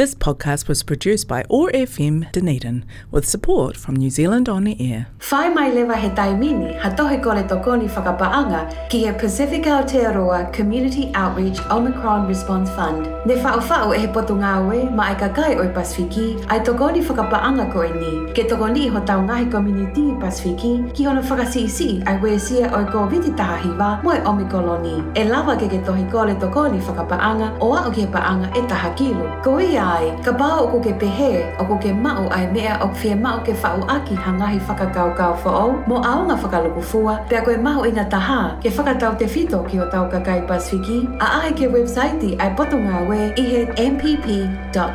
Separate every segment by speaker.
Speaker 1: This podcast was produced by OAR FM Dunedin with support from New Zealand On the Air.
Speaker 2: Whai mai lewa he taimini, ha tohe kore tokoni whakapaanga ki he Pacific Aotearoa Community Outreach Omicron Response Fund. Ne whao whao e he potu ngāwe ma ai kakai oi Pasifiki, ai tokoni whakapaanga ko e ni. Ke tokoni ho tau ngahi community Pasifiki, ki hono whakasisi ai we sia oi ko viti taha hiwa mo e Omikoloni. E lawa ke ke tohi kore tokoni whakapaanga o a o ke paanga e taha kilo. Ko ia ai, ka bā o ko ke pehe, o ko ke mau ai mea o fie mao ke whao aki hangahi whakakau kau whaau, mo aonga whakaluku fua, pia koe mahu i ngā taha, ke whakatau te whito ki o tau kakai pasfiki, a ahe ke website ai potunga we i he mpp.govt.nz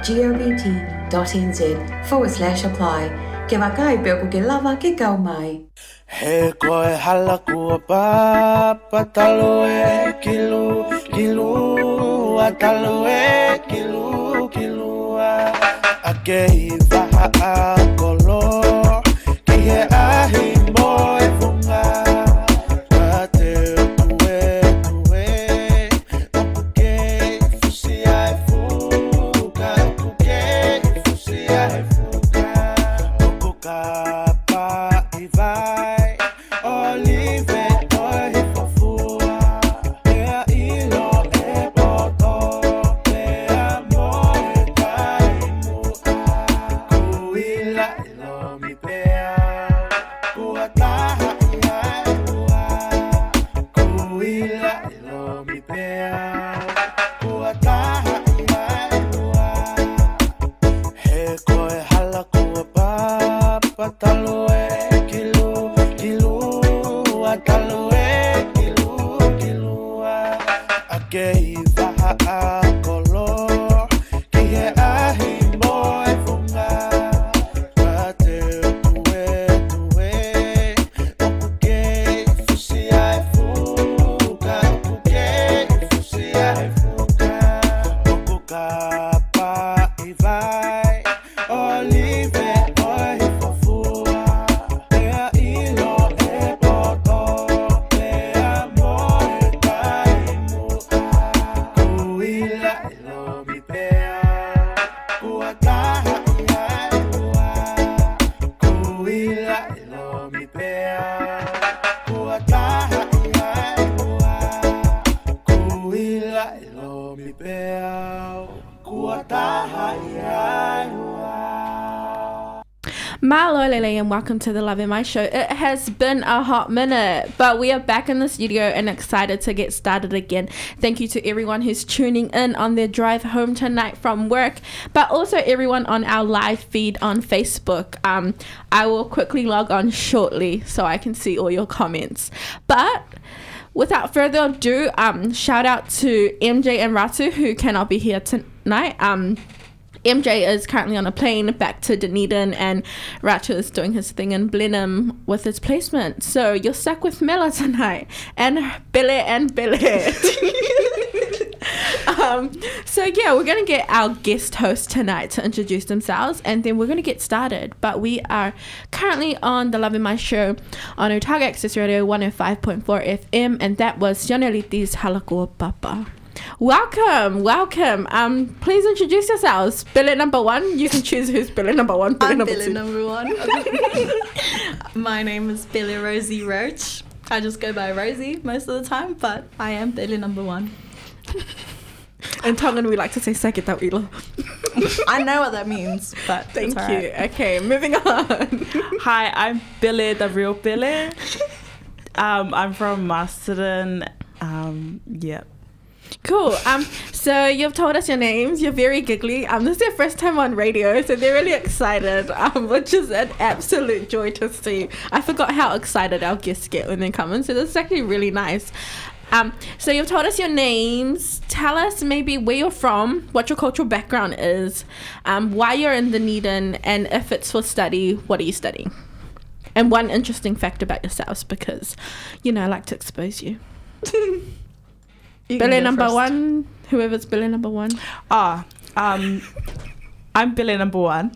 Speaker 2: forward slash apply. Ke wakai pe ko ke lava ke kau mai.
Speaker 3: He koe hala kua papa talo e kilu, kilu, a talo e kilu. A ke i waha a kolo, ki he
Speaker 4: and welcome to the Lave Mai Show. It has been a hot minute, but we are back in the studio and excited to get started again. Thank you to everyone who's tuning in on their drive home tonight from work, but also everyone on our live feed on Facebook. Um, I will quickly log on shortly so I can see all your comments. But without further ado, um, shout out to MJ and Ratu who cannot be here tonight. Um, MJ is currently on a plane back to Dunedin, and Ratu is doing his thing in Blenheim with his placement. So you're stuck with Mela tonight, and Billy and Billy. um, so yeah, we're gonna get our guest host tonight to introduce themselves, and then we're gonna get started. But we are currently on the Lave Mai Show on Otago Access Radio 105.4 FM, and that was Janeliti's Halakua Papa. Welcome, welcome. Um, please introduce yourselves. Billet number one. You can choose who's billet number one. Billet
Speaker 5: I'm
Speaker 4: number
Speaker 5: Billy
Speaker 4: two.
Speaker 5: number one. My name is Billy Rosie Roach. I just go by Rosie most of the time, but I am Billy number one.
Speaker 4: In Tongan, we like to say "sakita ilo."
Speaker 5: I know what that means, but
Speaker 4: Thank
Speaker 5: it's
Speaker 4: you.
Speaker 5: alright.
Speaker 4: Okay, moving on.
Speaker 6: Hi, I'm Billy, the real Billy. Um, I'm from Masterton. Um, yeah.
Speaker 4: Cool. Um, so you've told us your names. You're very giggly. Um, this is their first time on radio, so they're really excited. Um, which is an absolute joy to see. I forgot how excited our guests get when they come in, so this is actually really nice. Um, so you've told us your names. Tell us maybe where you're from, what your cultural background is, um, why you're in Dunedin, and if it's for study, what are you studying? And one interesting fact about yourselves, because you know I like to expose you.
Speaker 5: You
Speaker 4: Billy number
Speaker 5: first.
Speaker 4: one, whoever's Billy number one.
Speaker 6: Ah, um, I'm Billy number one.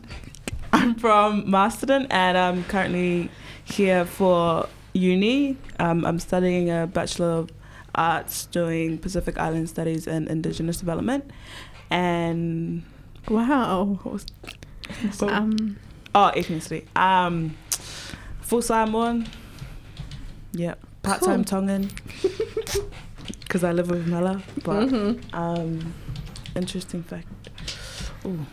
Speaker 6: I'm from Masterton and I'm currently here for uni. Um, I'm studying a Bachelor of Arts doing Pacific Island Studies and Indigenous Development. And
Speaker 4: Wow.
Speaker 6: What was, what-
Speaker 4: Um,
Speaker 6: oh, ethnicity. Um, full Samoan. Yep. Part time Tongan. Because I live with Mela. But
Speaker 4: mhm.
Speaker 6: um, interesting fact. Ooh.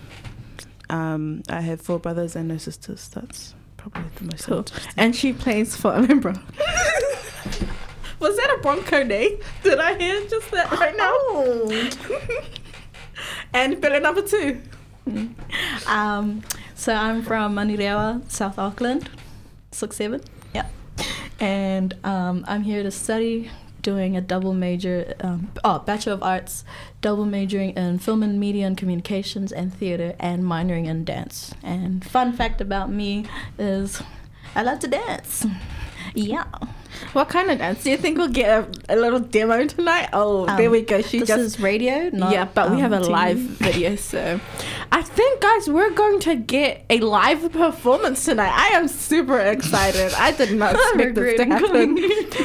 Speaker 6: Um, I have four brothers and no sisters. That's probably the most
Speaker 4: Cool. And she plays for Alhambra. Was that a Bronco day? Did I hear just that right now?
Speaker 5: Oh.
Speaker 4: and Billy number two.
Speaker 5: Um, so I'm from Manurewa, South Auckland, six seven. Yep. And um, I'm here to study, doing a double major, um, oh, Bachelor of Arts, double majoring in film and media and communications and theater, and minoring in dance. And fun fact about me is I love to dance. Yeah.
Speaker 4: What kind of dance? Do you think we'll get a, a little demo tonight? Oh, there
Speaker 5: Um,
Speaker 4: we go. She
Speaker 5: this
Speaker 4: just
Speaker 5: is radio, not
Speaker 4: yeah, but we
Speaker 5: um,
Speaker 4: have a
Speaker 5: TV.
Speaker 4: live video, so I think, guys, we're going to get a live performance tonight. I am super excited. I did not expect this to happen,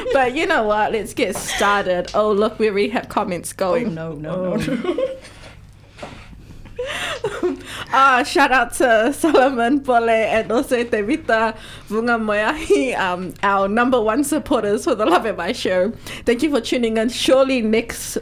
Speaker 4: but you know what? Let's get started. Oh, look, we already have comments
Speaker 5: Oh
Speaker 4: going.
Speaker 5: no no no! no.
Speaker 4: Ah, shout out to Solomon Pole and also Tevita Vunga Moyahi, um, our number one supporters for the Lave Mai show. Thank you for tuning in. Surely next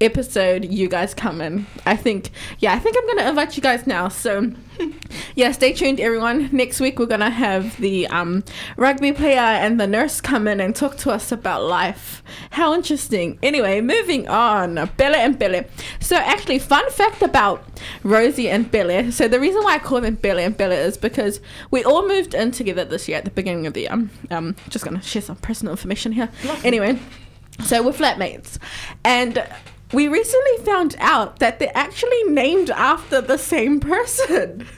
Speaker 4: episode you guys come in. I think, yeah, I think I'm gonna invite you guys now. So, yeah, stay tuned, everyone. Next week we're gonna have the um, rugby player and the nurse come in and talk to us about life. How interesting. Anyway, moving on. Bella and Bella. So, actually, fun fact about Rosie and Bella. So, the reason why I call them Bella and Bella is because we all moved in together this year at the beginning of the year. Um, just gonna share some personal information here. Anyway, so we're flatmates, and we recently found out that they're actually named after the same person.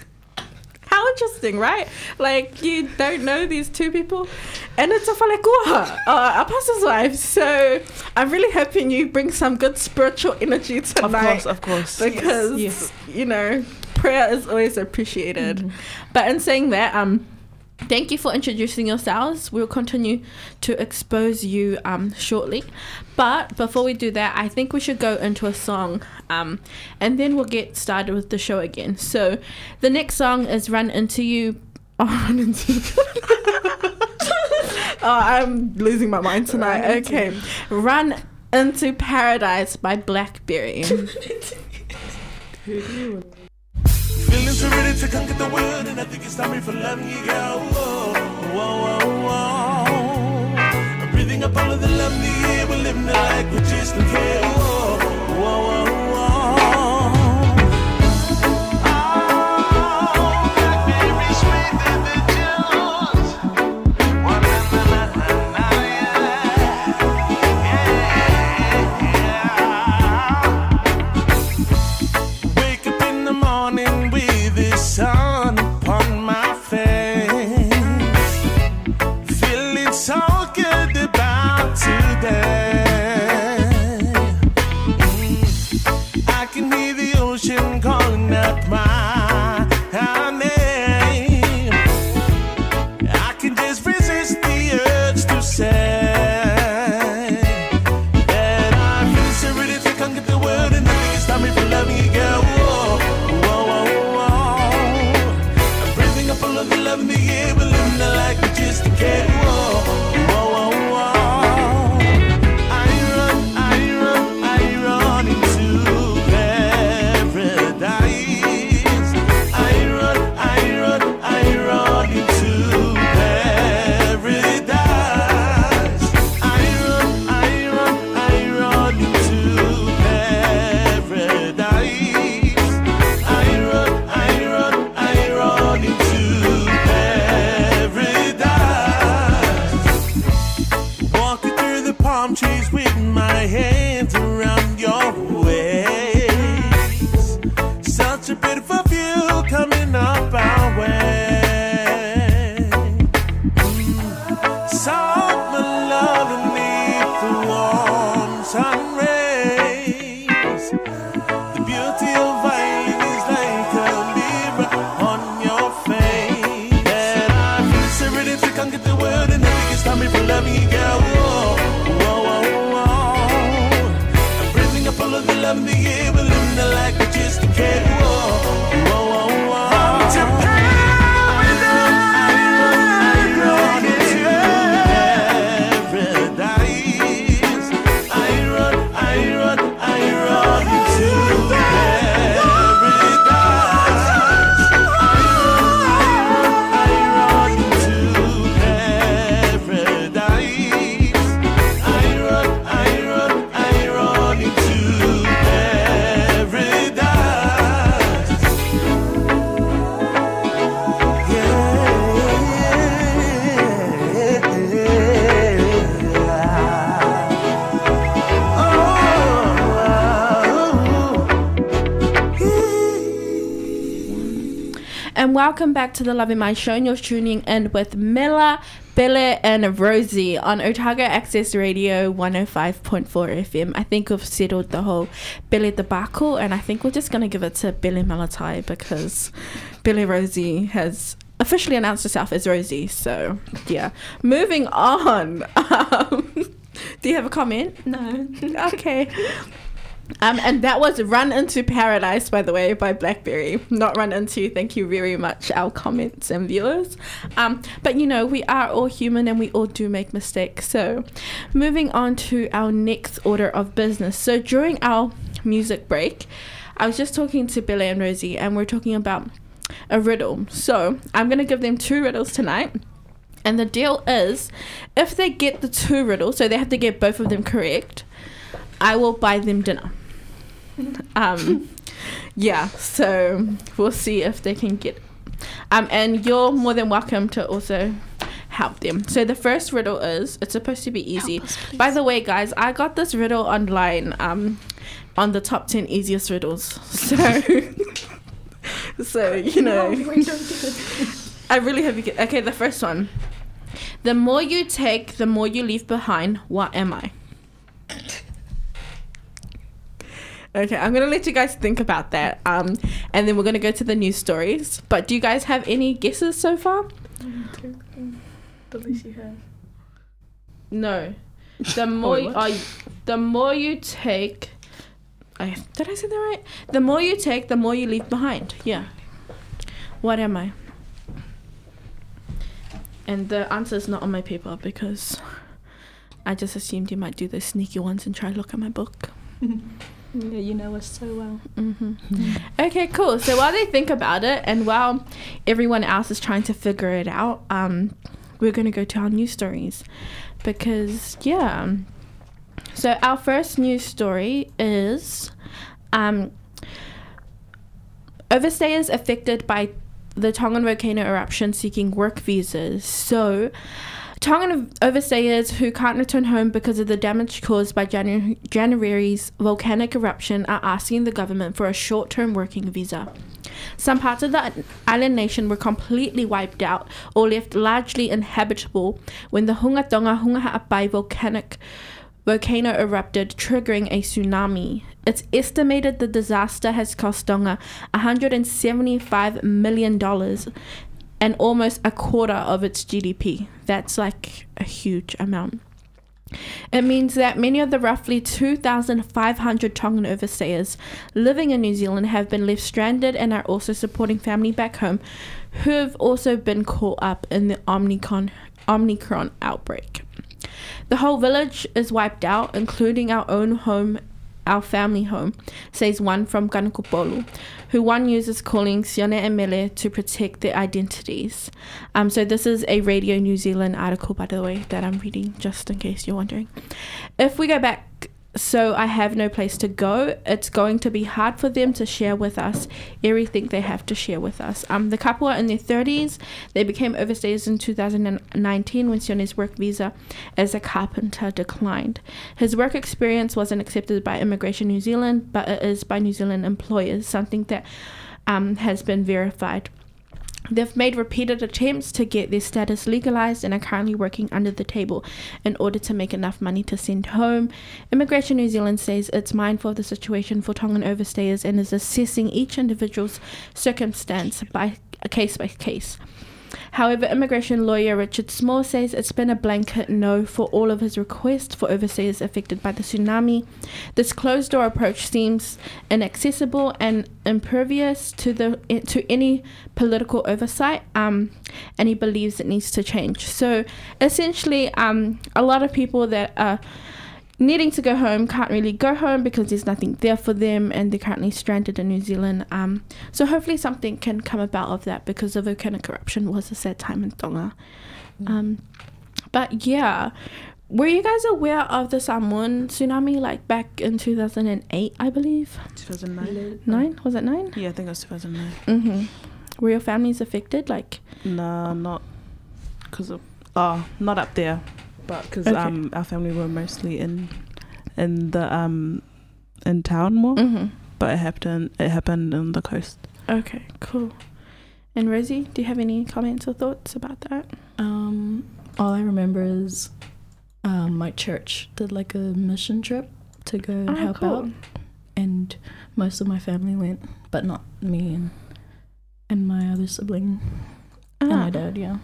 Speaker 4: How interesting, right? Like you don't know these two people, and it's a faletua, uh, a pastor's wife. So I'm really hoping you bring some good spiritual energy tonight.
Speaker 6: Of course, of course.
Speaker 4: because
Speaker 5: Yes.
Speaker 4: you know prayer is always appreciated. But in saying that, um, thank you for introducing yourselves. We'll continue to expose you um shortly. But before we do that, I think we should go into a song, um, and then we'll get started with the show again. So, the next song is "Run Into You." Oh, run into you. oh, I'm losing my mind tonight.
Speaker 5: Run Into
Speaker 4: okay, "Run Into Paradise" by Blackberry.
Speaker 7: Feeling so ready to conquer the world, and I think it's time for loving you, girl. Whoa, whoa, whoa, whoa. I'm breathing up all of the love in the air. We're living it like we just don't care. Whoa, whoa, whoa.
Speaker 4: Welcome back to the Lave Mai Show. And you're tuning in with Mela, Billy, and Rosie on Otago Access Radio 105.4 FM. I think we've settled the whole Billy debacle, and I think we're just going to give it to Billy Malatai because Billy Rosie has officially announced herself as Rosie. So, yeah. Moving on. Um, do you have a comment?
Speaker 5: No.
Speaker 4: okay. Um, and that was Run Into Paradise, by the way, by Blackberry. Not Run Into, thank you very much, our comments and viewers. Um, but you know, we are all human and we all do make mistakes. So, moving on to our next order of business. So, during our music break, I was just talking to Billy and Rosie, and we're talking about a riddle. So, I'm going to give them two riddles tonight. And the deal is, if they get the two riddles, so they have to get both of them correct, I will buy them dinner. Um, yeah, so we'll see if they can get. Um, and you're more than welcome to also help them. So the first riddle is it's supposed to be easy.
Speaker 5: Us.
Speaker 4: By the way, guys, I got this riddle online. Um, on the top ten easiest riddles. So, so you know. I really hope you get. Okay, the first one. The more you take, the more you leave behind. What am I? Okay, I'm gonna let you guys think about that. Um, and then we're gonna go to the news stories. But do you guys have any guesses so far?
Speaker 5: The least you have.
Speaker 4: No. The more you, the more you take. I, did I say that right? The more you take, the more you leave behind. Yeah. What am I? And the answer is not on my paper because I just assumed you might do the sneaky ones and try to look at my book.
Speaker 5: Yeah, you know us so well.
Speaker 4: hmm Okay, cool. So while they think about it, and while everyone else is trying to figure it out, um, we're gonna go to our news stories because yeah. So our first news story is um, overstayers affected by the Tongan volcano eruption seeking work visas. So. Tongan overseers who can't return home because of the damage caused by Janu- January's volcanic eruption are asking the government for a short term working visa. Some parts of the island nation were completely wiped out or left largely inhabitable when the Hunga Tonga-Hunga Ha'apai volcanic volcano erupted, triggering a tsunami. It's estimated the disaster has cost Tonga $175 million and almost a quarter of its GDP. That's like a huge amount. It means that many of the roughly 2,500 Tongan overstayers living in New Zealand have been left stranded and are also supporting family back home who have also been caught up in the Omicron, Omicron outbreak. The whole village is wiped out, including our own home, our family home, says one from Kanokupolu, who one uses calling Sione and Mele to protect their identities. Um, so this is a Radio New Zealand article, by the way, that I'm reading, just in case you're wondering. If we go back, so I have no place to go, it's going to be hard for them to share with us everything they have to share with us. Um, the couple are in their 30s. They became overstayers in 2019 when Sione's work visa as a carpenter declined. His work experience wasn't accepted by Immigration New Zealand, but it is by New Zealand employers, something that um, has been verified. They've made repeated attempts to get their status legalized and are currently working under the table in order to make enough money to send home. Immigration New Zealand says it's mindful of the situation for Tongan overstayers and is assessing each individual's circumstance by case by case. However, immigration lawyer Richard Small says it's been a blanket no for all of his requests for overstayers affected by the tsunami. This closed door approach seems inaccessible and impervious to the to any political oversight, um, and he believes it needs to change. So, essentially, um, a lot of people that are needing to go home can't really go home because there's nothing there for them and they're currently stranded in New Zealand. Um, so hopefully something can come about of that because the volcanic eruption was a sad time in Tonga. Um, but yeah, were you guys aware of the Samoan tsunami like back in 2008, I believe?
Speaker 6: 2009.
Speaker 4: Nine? Was it nine?
Speaker 6: Yeah, I think it was 2009.
Speaker 4: Mm-hmm. Were your families affected? Like,
Speaker 6: no, not because of. Oh, not up there, but because
Speaker 4: Okay.
Speaker 6: um our family were mostly in in the um in town more.
Speaker 4: mm-hmm.
Speaker 6: But it happened. It happened on the coast.
Speaker 4: Okay, cool. And Rosie, do you have any comments or thoughts about that?
Speaker 5: Um, all I remember is um, my church did like a mission trip to go and
Speaker 4: Oh,
Speaker 5: help
Speaker 4: cool.
Speaker 5: out, and most of my family went, but not me and and my other sibling and
Speaker 4: Ah.
Speaker 5: my dad. Yeah.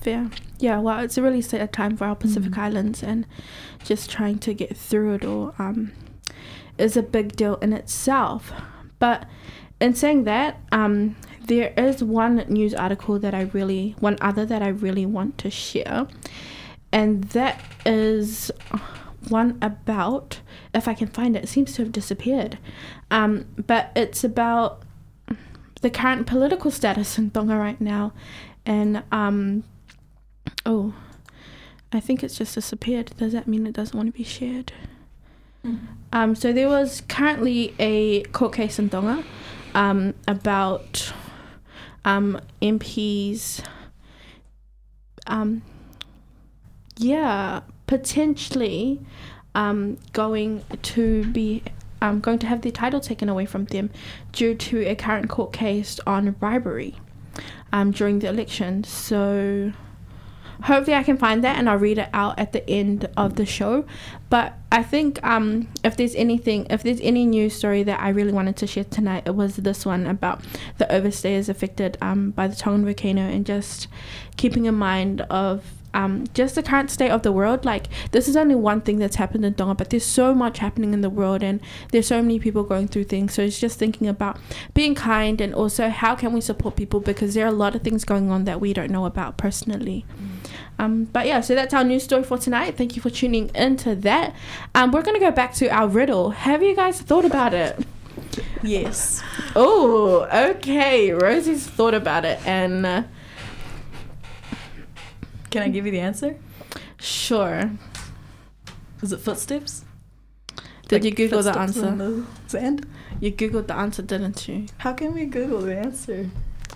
Speaker 4: Fair. Yeah, well, it's a really sad time for our Pacific
Speaker 5: Mm.
Speaker 4: Islands, and just trying to get through it all um, is a big deal in itself. But in saying that, um, there is one news article that I really, one other that I really want to share, and that is one about, if I can find it, it seems to have disappeared, um, but it's about the current political status in Tonga right now, and um, Oh, I think it's just disappeared. Does that mean it doesn't want to be shared? Um, so there was currently a court case in Tonga um, about um, MPs. Um, yeah, potentially um, going to be um, going to have their title taken away from them due to a current court case on bribery um, during the election. So hopefully I can find that and I'll read it out at the end of the show. But I think um, if there's anything, if there's any news story that I really wanted to share tonight, it was this one about the overstayers affected um, by the Tongan volcano and just keeping in mind of um, just the current state of the world. Like this is only one thing that's happened in Tonga, but there's so much happening in the world and there's so many people going through things. So it's just thinking about being kind and also how can we support people because there are a lot of things going on that we don't know about personally. Um, but yeah, so that's our news story for tonight. Thank you for tuning into that. Um, we're gonna go back to our riddle. Have you guys thought about it?
Speaker 5: Yes.
Speaker 4: Oh, okay. Rosie's thought about it, and uh,
Speaker 5: Can I give you the answer?
Speaker 4: sure.
Speaker 5: Is it footsteps?
Speaker 4: Did
Speaker 5: Like
Speaker 4: you Google the answer?
Speaker 5: the sand?
Speaker 4: You googled the answer, didn't you?
Speaker 5: How can we Google the answer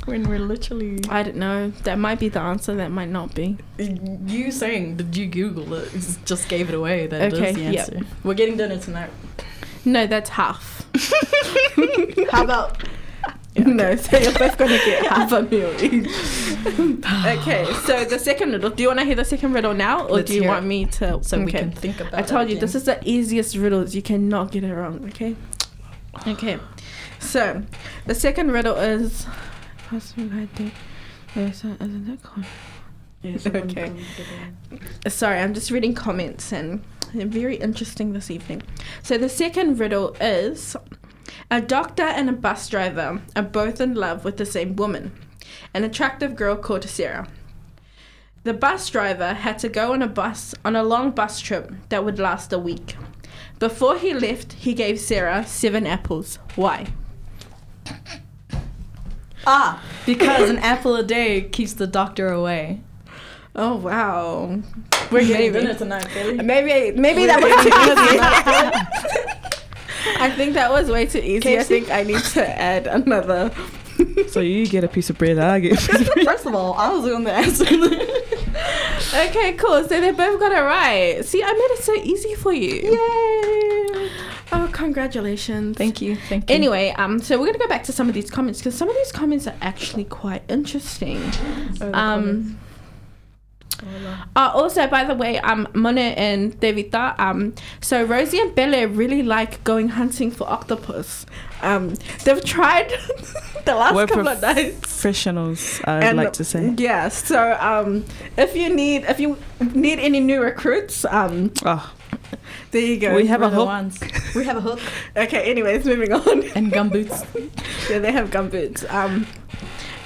Speaker 5: when we're literally?
Speaker 4: I don't know. That might be the answer. That might not be.
Speaker 5: You saying did you Google it just gave it away that
Speaker 4: Okay,
Speaker 5: is the
Speaker 4: yep.
Speaker 5: We're getting dinner tonight.
Speaker 4: No, that's half.
Speaker 5: How about?
Speaker 4: No, so you're both gonna get half a meal each. okay, so the second riddle. Do you want to hear the second riddle now, or
Speaker 5: Let's
Speaker 4: do you want
Speaker 5: it.
Speaker 4: me to?
Speaker 5: So we can think about.
Speaker 4: I told you this is the easiest riddles. You cannot get it wrong. Okay. Okay. So the second riddle is. Isn't that called? Okay. Sorry, I'm just reading comments and they're very interesting this evening. So the second riddle is a doctor and a bus driver are both in love with the same woman, an attractive girl called Sarah. The bus driver had to go on a bus on a long bus trip that would last a week. Before he left, he gave Sarah seven apples. Why?
Speaker 5: Ah, because an apple a day keeps the doctor away.
Speaker 4: Oh wow, we're
Speaker 5: Maybe.
Speaker 4: getting
Speaker 5: tonight, Billy.
Speaker 4: Maybe maybe that was too easy. I think that was way too easy. I think I need to add another.
Speaker 6: So you get a piece of bread, I get a piece of bread.
Speaker 5: First of all, I was going to answer.
Speaker 4: Okay, cool. So they both got it right. See, I made it so easy for you.
Speaker 5: Yay!
Speaker 4: Oh, congratulations.
Speaker 5: Thank you. Thank you.
Speaker 4: Anyway, um, so we're gonna go back to some of these comments because some of these comments are actually quite interesting. Um, uh, also, by the way, um, Mone and Devita, um, so Rosie and Belle really like going hunting for octopus. Um, they've tried the last
Speaker 6: We're
Speaker 4: couple of nights.
Speaker 6: Professionals, I'd
Speaker 4: And-
Speaker 6: like to say.
Speaker 4: Yeah, so um, if you need if you need any new recruits, um,
Speaker 6: Oh,
Speaker 4: there you go.
Speaker 6: We have
Speaker 5: We're
Speaker 6: a hook.
Speaker 5: ones. We have a hook
Speaker 4: Okay, anyways, moving on.
Speaker 5: and gumboots.
Speaker 4: yeah, they have gumboots. Um,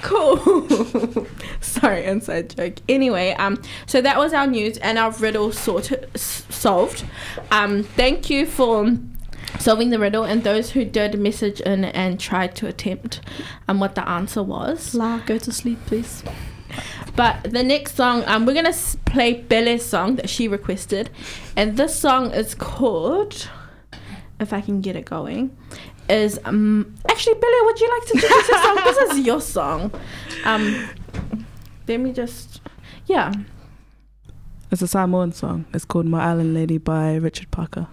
Speaker 4: cool. Sorry, inside joke. Anyway, um, so that was our news and our riddle sorted, s- solved. Um, thank you for solving the riddle and those who did message in and tried to attempt um what the answer was.
Speaker 5: La, go to sleep, please.
Speaker 4: But the next song, um, we're gonna play Belle's song that she requested, and this song is called, if I can get it going, is um actually Belle, would you like to introduce this song? This is your song. Um, let me just, yeah.
Speaker 6: it's a Samoan song. It's called My Island Lady by Richard Parker.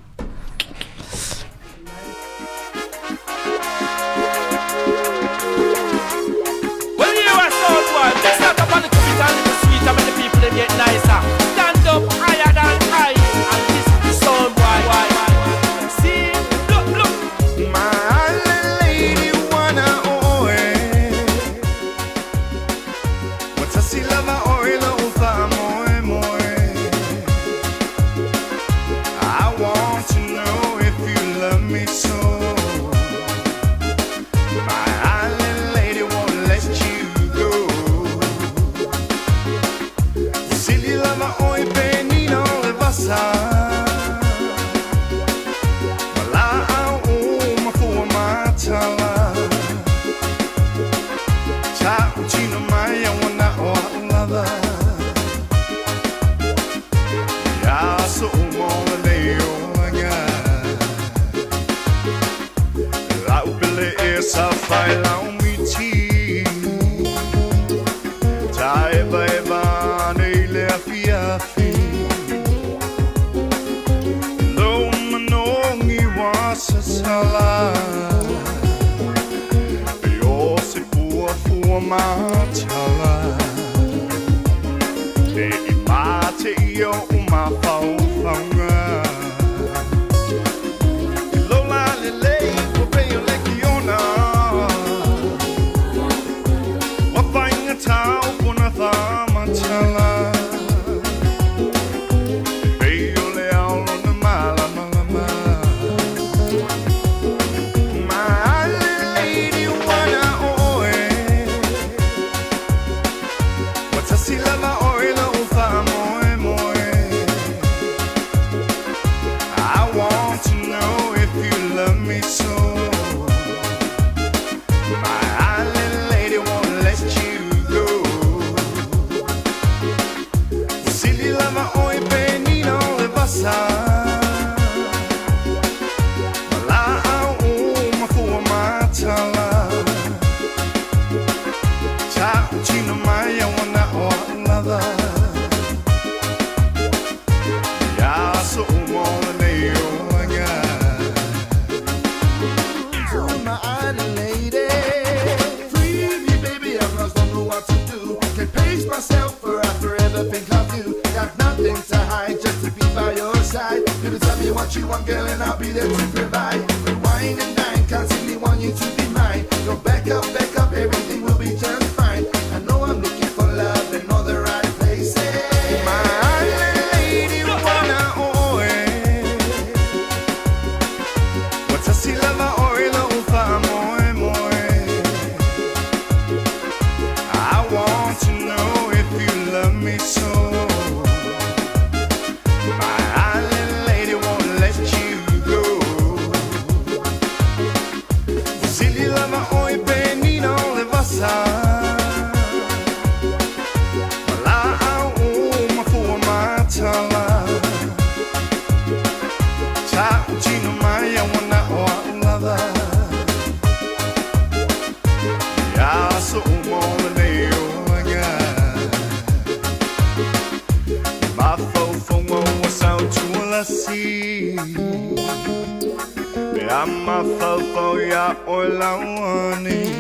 Speaker 8: olawani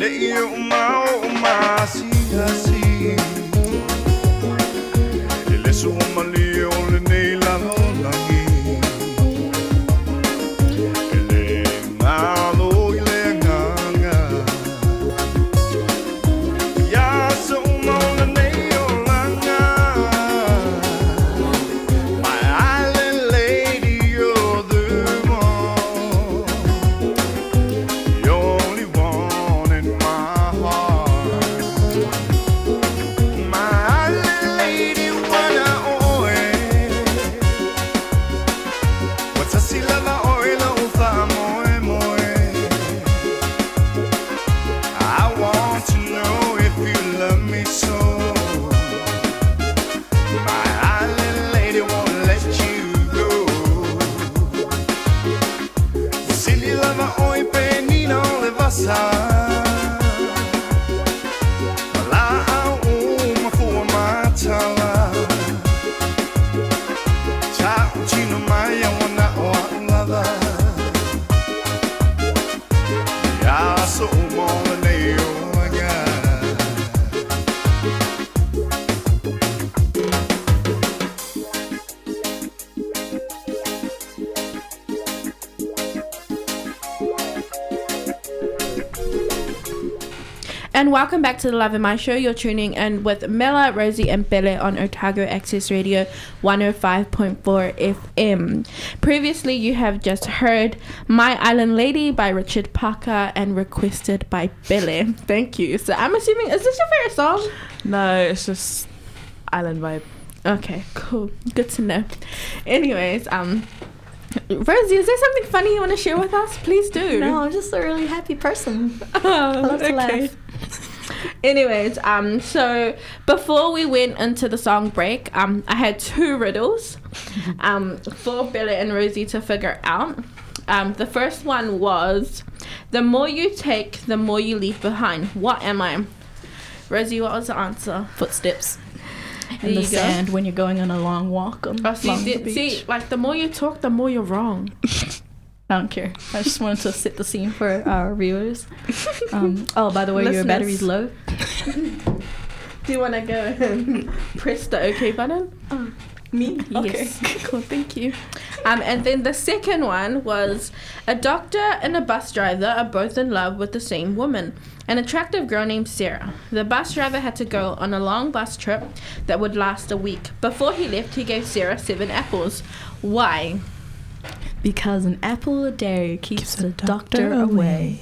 Speaker 8: da iya uma uma siya si lesu uma liyo
Speaker 9: ne Welcome back to the Lave Mai Show. You're tuning in with Mela, Rosie, and Belle on Otago Access Radio 105.4 FM. Previously, you have just heard My Island Lady by Richard Parker and requested by Belle. Thank you. So I'm assuming, is this your favorite song?
Speaker 6: No, it's just Island Vibe.
Speaker 9: Okay, cool. Good to know. Anyways, um,
Speaker 4: Rosie, is there something funny you want to share with us? Please do.
Speaker 5: No, I'm just a really happy person.
Speaker 4: Oh,
Speaker 5: I love
Speaker 4: okay.
Speaker 5: to laugh.
Speaker 4: Anyways, um, so before we went into the song break, um, I had two riddles, um, for Bella and Rosie to figure out. Um, the first one was, the more you take, the more you leave behind. What am I? Rosie, what was the answer?
Speaker 5: Footsteps in the
Speaker 4: you go.
Speaker 5: sand when you're going on a long walk on
Speaker 4: Oh, see,
Speaker 5: along the
Speaker 4: the-
Speaker 5: beach.
Speaker 4: see, like the more you talk, the more you're wrong.
Speaker 5: I don't care. I just wanted to set the scene for our viewers. Um, oh, by the way, your battery's low.
Speaker 4: Do you want to go and press the OK button?
Speaker 5: Me?
Speaker 4: Yes. cool. Thank you. Um, and then the second one was a doctor and a bus driver are both in love with the same woman, an attractive girl named Sarah. The bus driver had to go on a long bus trip that would last a week. Before he left, he gave Sarah seven apples. Why?
Speaker 5: Because an apple a day keeps, the doctor, away.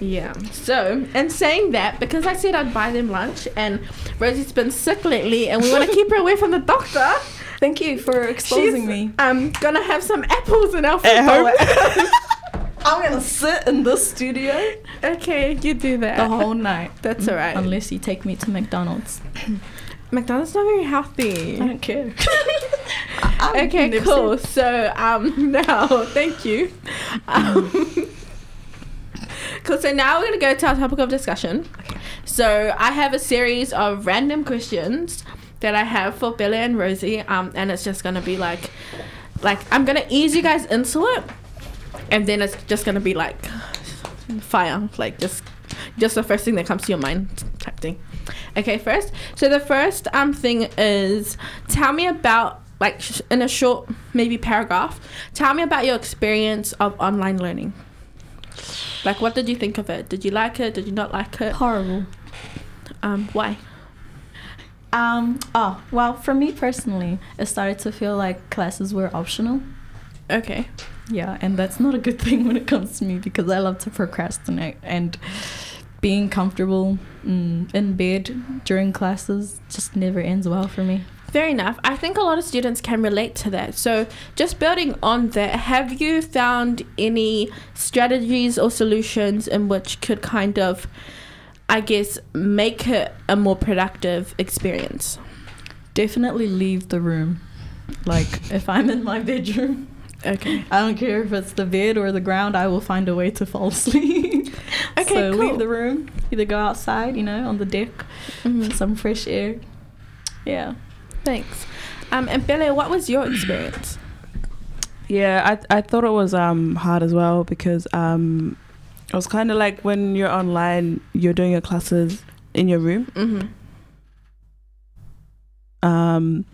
Speaker 4: Yeah. So, and saying that, because I said I'd buy them lunch, and Rosie's been sick lately, and we want to keep her away from the doctor.
Speaker 5: Thank you for exposing
Speaker 4: she's,
Speaker 5: me.
Speaker 4: Um, gonna have some apples in our
Speaker 6: At
Speaker 4: food.
Speaker 5: I'm gonna sit in this studio
Speaker 4: Okay, you do that.
Speaker 5: the whole night.
Speaker 4: That's alright.
Speaker 5: Unless you take me to McDonald's.
Speaker 4: McDonald's not very healthy.
Speaker 5: I don't care.
Speaker 4: Okay, cool. So um, now, thank you. Um, cool. So now we're gonna go to our topic of discussion. Okay. So I have a series of random questions that I have for Billy and Rosie, um, and it's just gonna be like, like I'm gonna ease you guys into it, and then it's just gonna be like fire, like just just the first thing that comes to your mind type thing. Okay, first. So the first um thing is tell me about like sh- in a short maybe paragraph. Tell me about your experience of online learning. Like what did you think of it? Did you like it? Did you not like it?
Speaker 5: Horrible.
Speaker 4: Um why?
Speaker 5: Um. Oh well, for me personally, it started to feel like classes were optional.
Speaker 4: Okay.
Speaker 5: Yeah, and that's not a good thing when it comes to me because I love to procrastinate and being comfortable mm, in bed during classes just never ends well for me.
Speaker 4: Fair enough. I think a lot of students can relate to that. So, just building on that, have you found any strategies or solutions in which could kind of, I guess, make it a more productive experience?
Speaker 5: Definitely leave the room. Like if I'm in my bedroom,
Speaker 4: Okay.
Speaker 5: I don't care if it's the bed or the ground, I will find a way to fall asleep.
Speaker 4: Okay,
Speaker 5: so
Speaker 4: cool.
Speaker 5: leave the room. Either go outside, you know, on the deck,
Speaker 4: Mhm.
Speaker 5: for some fresh air. Yeah.
Speaker 4: Thanks. Um, and Bella, what was your experience?
Speaker 6: Yeah, I I thought it was um hard as well because um it was kind of like when you're online, you're doing your classes in your room.
Speaker 4: Mm-hmm.
Speaker 6: Um,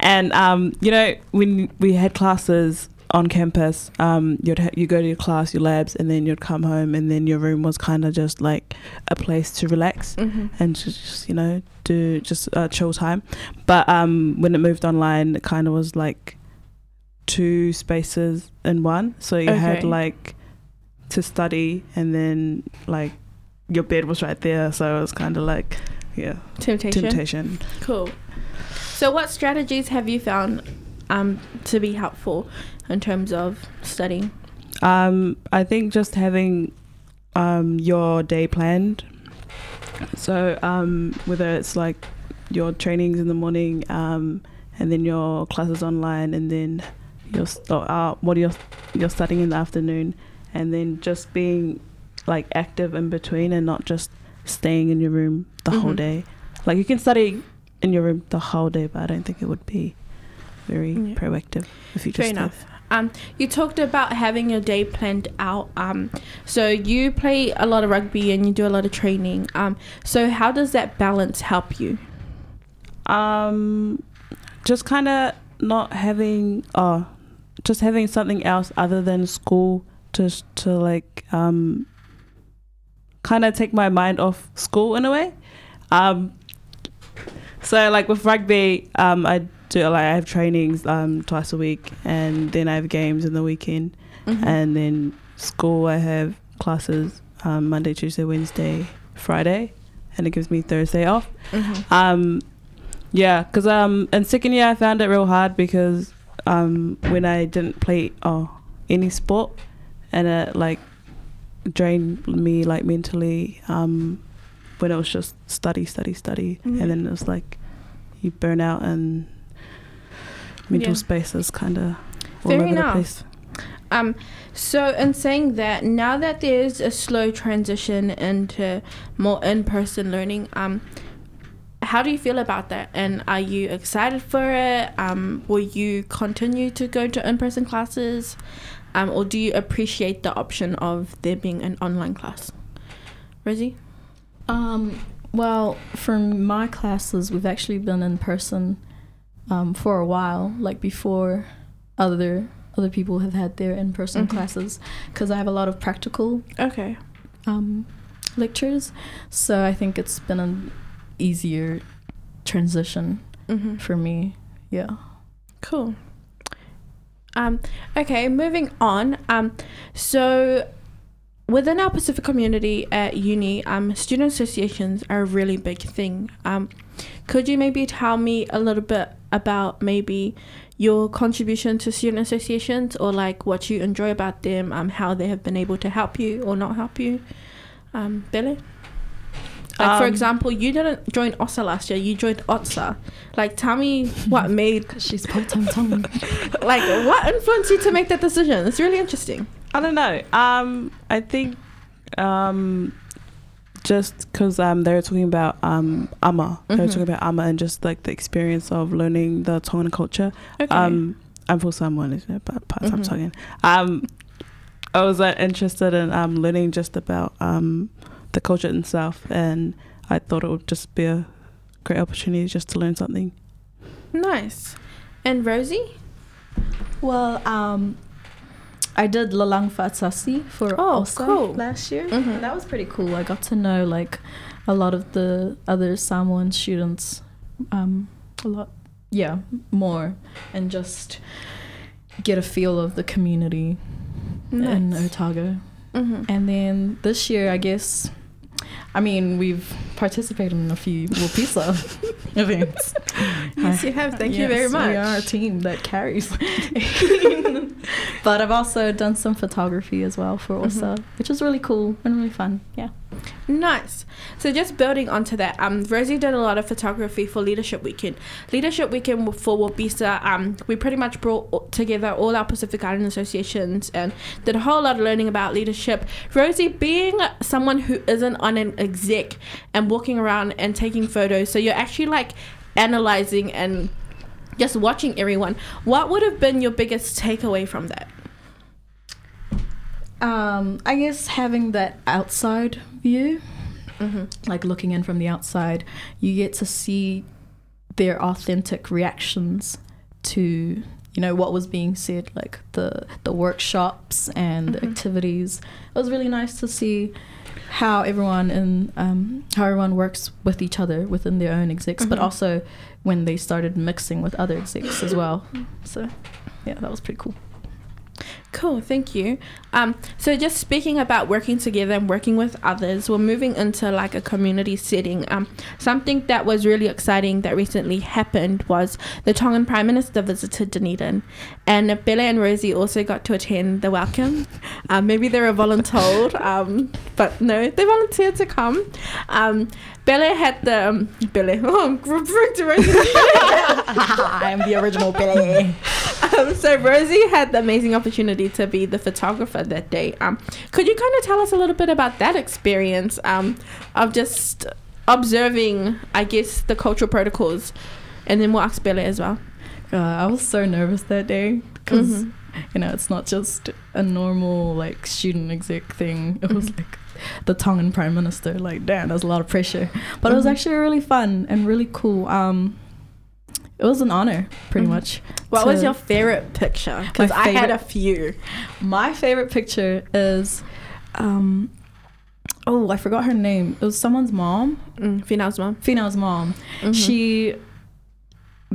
Speaker 6: and um, you know when we had classes on campus, um, you'd ha- you go to your class, your labs, and then you'd come home, and then your room was kind of just like a place to relax
Speaker 4: Mm-hmm.
Speaker 6: and just, just you know do just uh, chill time. But um, when it moved online, it kind of was like two spaces in one. So you had like to study, and then like your bed was right there. So it was kind of like yeah,
Speaker 4: Temptation.
Speaker 6: temptation.
Speaker 4: Cool. So, what strategies have you found um, to be helpful in terms of studying?
Speaker 6: Um, I think just having um, your day planned. So um, whether it's like your trainings in the morning, um, and then your classes online, and then your st- uh, what you're you're studying in the afternoon, and then just being like active in between, and not just staying in your room the whole
Speaker 4: Mhm.
Speaker 6: day. Like you can study in your room the whole day, but I don't think it would be very
Speaker 4: Yeah.
Speaker 6: proactive if you
Speaker 4: Fair
Speaker 6: just
Speaker 4: enough. Um, you talked about having your day planned out. Um, so you play a lot of rugby and you do a lot of training. Um, so how does that balance help you?
Speaker 6: Um, just kind of not having, oh, just having something else other than school to to like um, kind of take my mind off school in a way. Um, so like with rugby, um, I do like I have trainings um twice a week, and then I have games in the weekend,
Speaker 4: Mhm.
Speaker 6: and then school I have classes um, Monday, Tuesday, Wednesday, Friday, and it gives me Thursday off.
Speaker 4: Mhm.
Speaker 6: Um, yeah, because um, in second year I found it real hard because um, when I didn't play oh, any sport, and it like drained me like mentally. Um, when it was just study, study, study,
Speaker 4: Mhm.
Speaker 6: and then it was like you burn out and mental
Speaker 4: Yeah.
Speaker 6: space is kind of all
Speaker 4: Fair
Speaker 6: over
Speaker 4: enough.
Speaker 6: the place.
Speaker 4: Um, so in saying that, now that there's a slow transition into more in-person learning, um, how do you feel about that? And are you excited for it? Um, will you continue to go to in-person classes, um, or do you appreciate the option of there being an online class? Rosie.
Speaker 5: Um, well, for my classes, we've actually been in person um, for a while, like before other other people have had their in person
Speaker 4: Mhm.
Speaker 5: classes, because I have a lot of practical
Speaker 4: Okay.
Speaker 5: um, lectures. So I think it's been an easier transition
Speaker 4: Mm-hmm.
Speaker 5: for me. Yeah.
Speaker 4: Cool. Um, okay, moving on. Um, so within our Pacific community at uni, um, student associations are a really big thing. Um, could you maybe tell me a little bit about maybe your contribution to student associations or like what you enjoy about them, um, how they have been able to help you or not help you? Um, Billy? Like for
Speaker 6: Um,
Speaker 4: example, you didn't join OSA last year, you joined OTSA. Like tell me what made
Speaker 5: She's part time
Speaker 4: like what influenced you to make that decision it's really interesting
Speaker 6: I don't know. Um, I think um, just because um, they were talking about um, ama, they were
Speaker 4: Mhm.
Speaker 6: talking about ama and just like the experience of learning the Tongan culture.
Speaker 4: okay
Speaker 6: Um, I'm for someone, isn't it? But part time
Speaker 4: Mhm.
Speaker 6: Tongan. Um, I was uh, interested in um, learning just about um, the culture itself, and I thought it would just be a great opportunity just to learn something.
Speaker 4: nice and rosie
Speaker 5: Well, um, I did Lalang Fatsasi for
Speaker 4: Oh,
Speaker 5: OSA
Speaker 4: cool.
Speaker 5: last year.
Speaker 4: Mhm.
Speaker 5: And that was pretty cool. I got to know like a lot of the other Samoan students, um, a lot, yeah, more, and just get a feel of the community in
Speaker 4: nice.
Speaker 5: Otago.
Speaker 4: Mhm.
Speaker 5: And then this year, I guess, I mean, we've participated in a few Wapisa events.
Speaker 4: yes you have thank you very much
Speaker 5: We are a team that carries. but I've also done some photography as well for OSA, which is really cool and really fun. Yeah.
Speaker 4: Nice. So just building onto that, um, Rosie did a lot of photography for Leadership Weekend. Leadership Weekend for Wapisa, um, we pretty much brought together all our Pacific Island associations and did a whole lot of learning about leadership. Rosie, being someone who isn't on an exec and walking around and taking photos, so you're actually like analyzing and just watching everyone. What would have been your biggest takeaway from that?
Speaker 5: Um, I guess having that outside view,
Speaker 4: Mm-hmm.
Speaker 5: like looking in from the outside, you get to see their authentic reactions to you know what was being said like the the workshops and the
Speaker 4: Mhm.
Speaker 5: activities it was really nice to see how everyone in um, how everyone works with each other within their own execs but
Speaker 4: Mhm.
Speaker 5: also when they started mixing with other execs as well so yeah that was pretty cool
Speaker 4: Cool, thank you. Um, so just speaking about working together and working with others, we're moving into like a community setting. Um, something that was really exciting that recently happened was the Tongan Prime Minister visited Dunedin, and Bella and Rosie also got to attend the welcome. Um, maybe they were voluntold, um, but no, they volunteered to come. Bella had the um, Bella. Oh, I'm referring to Rosie.
Speaker 5: i'm the original billy
Speaker 4: Um, so Rosie had the amazing opportunity to be the photographer that day. Um, could you kind of tell us a little bit about that experience um, of just observing, I guess, the cultural protocols, and then we'll ask Bella as well.
Speaker 5: Uh, I was so nervous that day because
Speaker 4: Mhm.
Speaker 5: you know it's not just a normal like student exec thing. It was
Speaker 4: Mhm.
Speaker 5: like the Tongan prime minister. Like, damn, there's a lot of pressure, but it was
Speaker 4: Mhm.
Speaker 5: actually really fun and really cool. Um, it was an honor, pretty
Speaker 4: Mhm.
Speaker 5: much.
Speaker 4: What was your favorite picture? Because I had a few.
Speaker 5: My favorite picture is, um, oh, I forgot her name. It was someone's mom,
Speaker 4: Mm, mom.
Speaker 5: Fina's mom.
Speaker 4: Mhm.
Speaker 5: She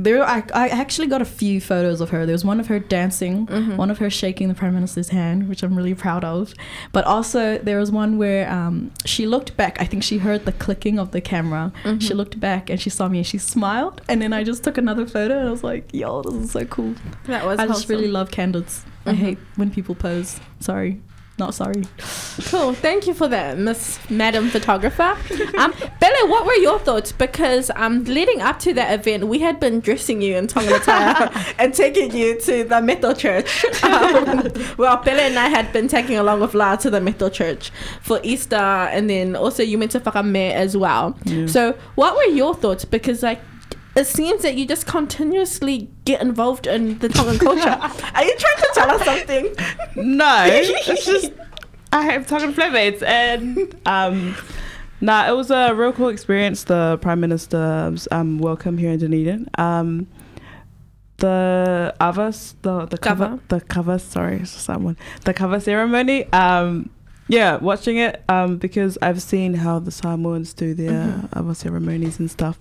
Speaker 5: There, I, I actually got a few photos of her. There was one of her dancing,
Speaker 4: Mhm.
Speaker 5: one of her shaking the prime minister's hand, which I'm really proud of. But also there was one where um, she looked back. I think she heard the clicking of the camera. She
Speaker 4: Mhm.
Speaker 5: looked back and she saw me and she smiled. And then I just took another photo and I was like, "Yo, this is so cool."
Speaker 4: That was
Speaker 5: I just really love candidates. I
Speaker 4: Mhm.
Speaker 5: hate when people pose. Sorry, not sorry.
Speaker 4: Cool. Thank you for that, Miss Madam Photographer. Um, Bella, what were your thoughts? Because um, leading up to that event, we had been dressing you in tonga attire and taking you to the Metal Church. Um, well, Bella and I had been taking along with La to the Metal Church for Easter, and then also you went to Fakame as well.
Speaker 6: Yeah.
Speaker 4: So, what were your thoughts? Because like. It seems that you just continuously get involved in the Tongan culture. Are you trying to tell us something?
Speaker 6: No, it's just I have talking flatmates and um nah it was a real cool experience the Prime Minister's um welcome here in Dunedin. Um the avas the the kava,
Speaker 4: Kava.
Speaker 6: the kava sorry someone the kava ceremony um yeah watching it um because I've seen how the Samoans do their
Speaker 4: Mhm.
Speaker 6: ava ceremonies and stuff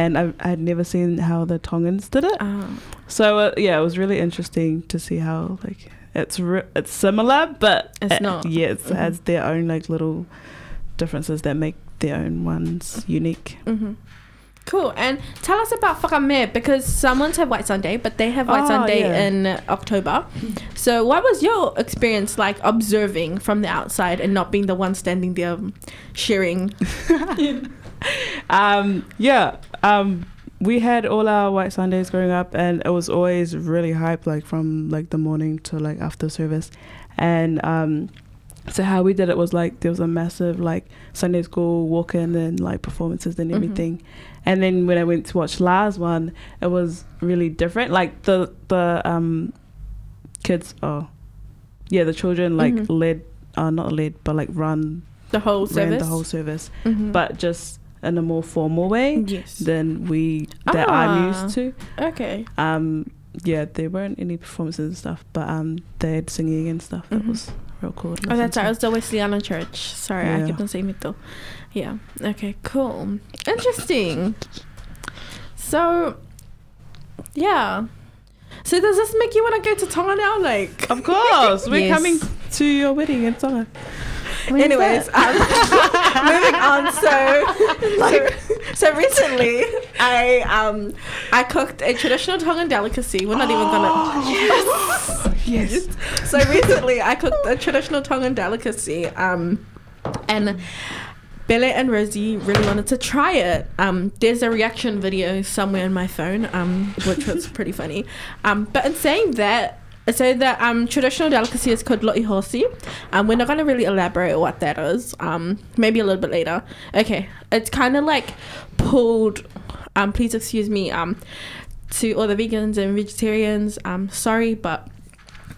Speaker 6: and I I'd never seen how the Tongans did it
Speaker 4: Um,
Speaker 6: so uh, yeah, it was really interesting to see how like it's re- it's similar, but
Speaker 4: It's not.
Speaker 6: Yeah, it
Speaker 4: Mhm.
Speaker 6: has their own like little differences that make their own ones unique.
Speaker 4: hmm Cool. And tell us about Fakame because someone's have White Sunday, but they have White
Speaker 6: Oh,
Speaker 4: Sunday
Speaker 6: yeah.
Speaker 4: in October. So, what was your experience like observing from the outside and not being the one standing there sharing?
Speaker 6: Um, yeah, um, we had all our White Sundays growing up, and it was always really hype, like from like the morning to like after service, and um. So how we did it was like there was a massive like Sunday school walk in and like performances and
Speaker 4: Mhm.
Speaker 6: everything, and then when I went to watch Lars one, it was really different. Like the the um kids, oh yeah, the children like
Speaker 4: Mhm.
Speaker 6: led, uh, not led, but like run
Speaker 4: The whole service?
Speaker 6: the whole service,
Speaker 4: Mhm.
Speaker 6: but just in a more formal way
Speaker 4: yes.
Speaker 6: than we that I'm
Speaker 4: Ah.
Speaker 6: used to.
Speaker 4: okay.
Speaker 6: Um, yeah, there weren't any performances and stuff, but um, they had singing and stuff. That
Speaker 4: Mhm.
Speaker 6: was real cool.
Speaker 4: Oh, that's right. It was the Wesleyana Church. Sorry, I
Speaker 6: Yeah.
Speaker 4: kept on saying Mito. Yeah. Okay, cool. Interesting. So, yeah. So does this make you want to go to Tonga now? Like,
Speaker 6: Of course, we're
Speaker 5: Yes.
Speaker 6: coming to your wedding in Tonga.
Speaker 4: Anyways, um, moving on. So, so, so recently, I um, I cooked a traditional Tongan delicacy. We're not even gonna.
Speaker 6: Yes. Yes.
Speaker 4: So recently, I cooked a traditional Tongan delicacy. Um, and Bella and Rosie really wanted to try it. Um, there's a reaction video somewhere in my phone, um, which was pretty funny. Um, but in saying that, so the um, traditional delicacy is called lo'i hosi. Um, we're not going to really elaborate what that is. Um, maybe a little bit later. Okay, it's kind of like pulled. Um, please excuse me. Um, to all the vegans and vegetarians. Um, sorry, but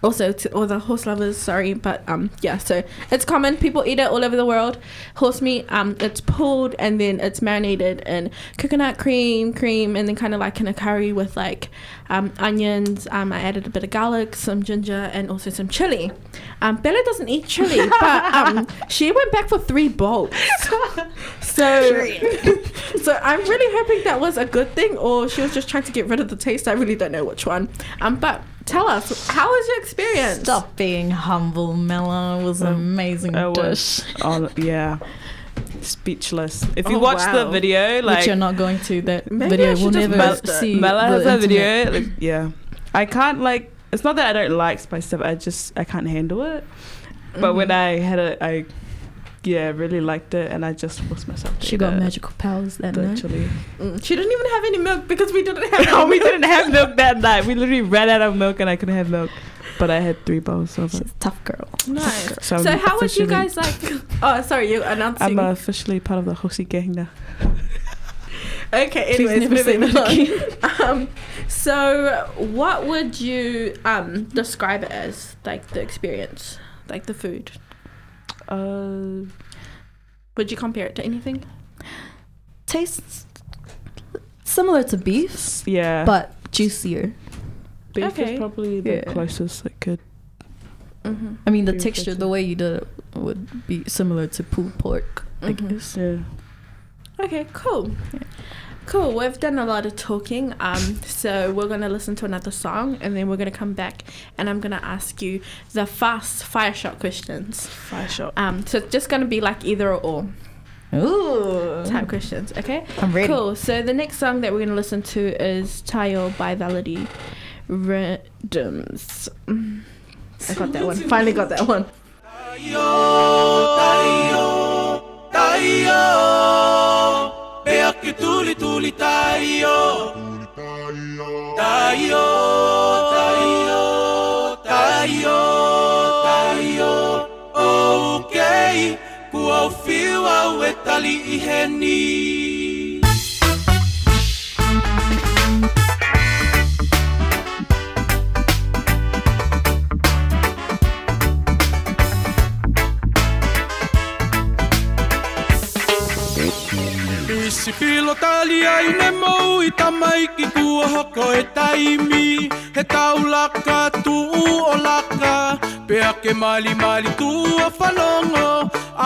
Speaker 4: also to all the horse lovers sorry but um yeah so it's common. People eat it all over the world. Horse meat um it's pulled and then it's marinated in coconut cream cream and then kind of like in a curry with like um onions. Um i added a bit of garlic some ginger and also some chili. Um bella doesn't eat chili but um she went back for three bowls. So so i'm really hoping that was a good thing or she was just trying to get rid of the taste. I really don't know which one. Um but tell us how was your experience
Speaker 5: Stop being humble, Mela. It was an
Speaker 6: Um,
Speaker 5: amazing
Speaker 6: it
Speaker 5: dish.
Speaker 6: was- Oh yeah, speechless. If you
Speaker 4: Oh,
Speaker 6: watch the
Speaker 4: wow.
Speaker 6: video, like
Speaker 5: Which you're not going to. That
Speaker 4: Maybe I
Speaker 5: video
Speaker 4: should
Speaker 5: will
Speaker 4: just
Speaker 5: never
Speaker 4: post it.
Speaker 5: see.
Speaker 6: Mela has
Speaker 5: the
Speaker 6: a
Speaker 5: internet.
Speaker 6: video. Like, yeah, I can't like. It's not that I don't like spicy stuff. I just I can't handle it. But when
Speaker 4: Mhm.
Speaker 6: I had it, I yeah really liked it, and I just forced myself. To
Speaker 5: She
Speaker 6: eat
Speaker 5: got
Speaker 6: it,
Speaker 5: magical powers that night.
Speaker 6: Literally.
Speaker 4: Mm, she didn't even have any milk because we didn't have
Speaker 6: no, we
Speaker 4: milk.
Speaker 6: didn't have milk that night. We literally ran out of milk, and I couldn't have milk. But I had three bowls of
Speaker 5: She's
Speaker 6: it.
Speaker 5: a tough girl.
Speaker 4: Nice.
Speaker 6: So,
Speaker 4: So how would you guys like? Oh, sorry, you announcing.
Speaker 6: I'm officially part of the Hosi gang now.
Speaker 4: okay,
Speaker 5: Please
Speaker 4: anyways,
Speaker 5: never say
Speaker 4: moving
Speaker 5: that
Speaker 4: on. um, so what would you um describe it as? Like the experience, like the food.
Speaker 6: Uh,
Speaker 4: Would you compare it to anything?
Speaker 5: Tastes similar to beef,
Speaker 6: yeah,
Speaker 5: but juicier.
Speaker 6: beef
Speaker 4: okay.
Speaker 6: is probably the
Speaker 5: Yeah.
Speaker 6: closest I could.
Speaker 4: Mm-hmm.
Speaker 5: I mean, the
Speaker 6: Beef
Speaker 5: texture, the way you did it would be similar to pulled pork, I
Speaker 4: Mhm.
Speaker 5: guess.
Speaker 6: Yeah.
Speaker 4: Okay, cool. Cool. We've done a lot of talking. Um, so we're gonna listen to another song, and then we're gonna come back, and I'm gonna ask you the fast fire shot questions.
Speaker 6: Fire shot.
Speaker 4: Um, so it's just gonna be like either or
Speaker 5: Ooh.
Speaker 4: type questions. Okay.
Speaker 5: I'm ready.
Speaker 4: Cool. So the next song that we're gonna listen to is Tayo by Validity Rhythms. I got that one. Finally got that one.
Speaker 10: Tayo, tayo, tayo. Pea que tuli tuli tayo. Tayo, tayo, tayo, tayo. Okay, kua fiwa wetali iheni. Isi pilo tali ai ne mau i tamaiki kua hoko e taimi. He tau laka tu o laka Pea ke mali mali tu o whanongo.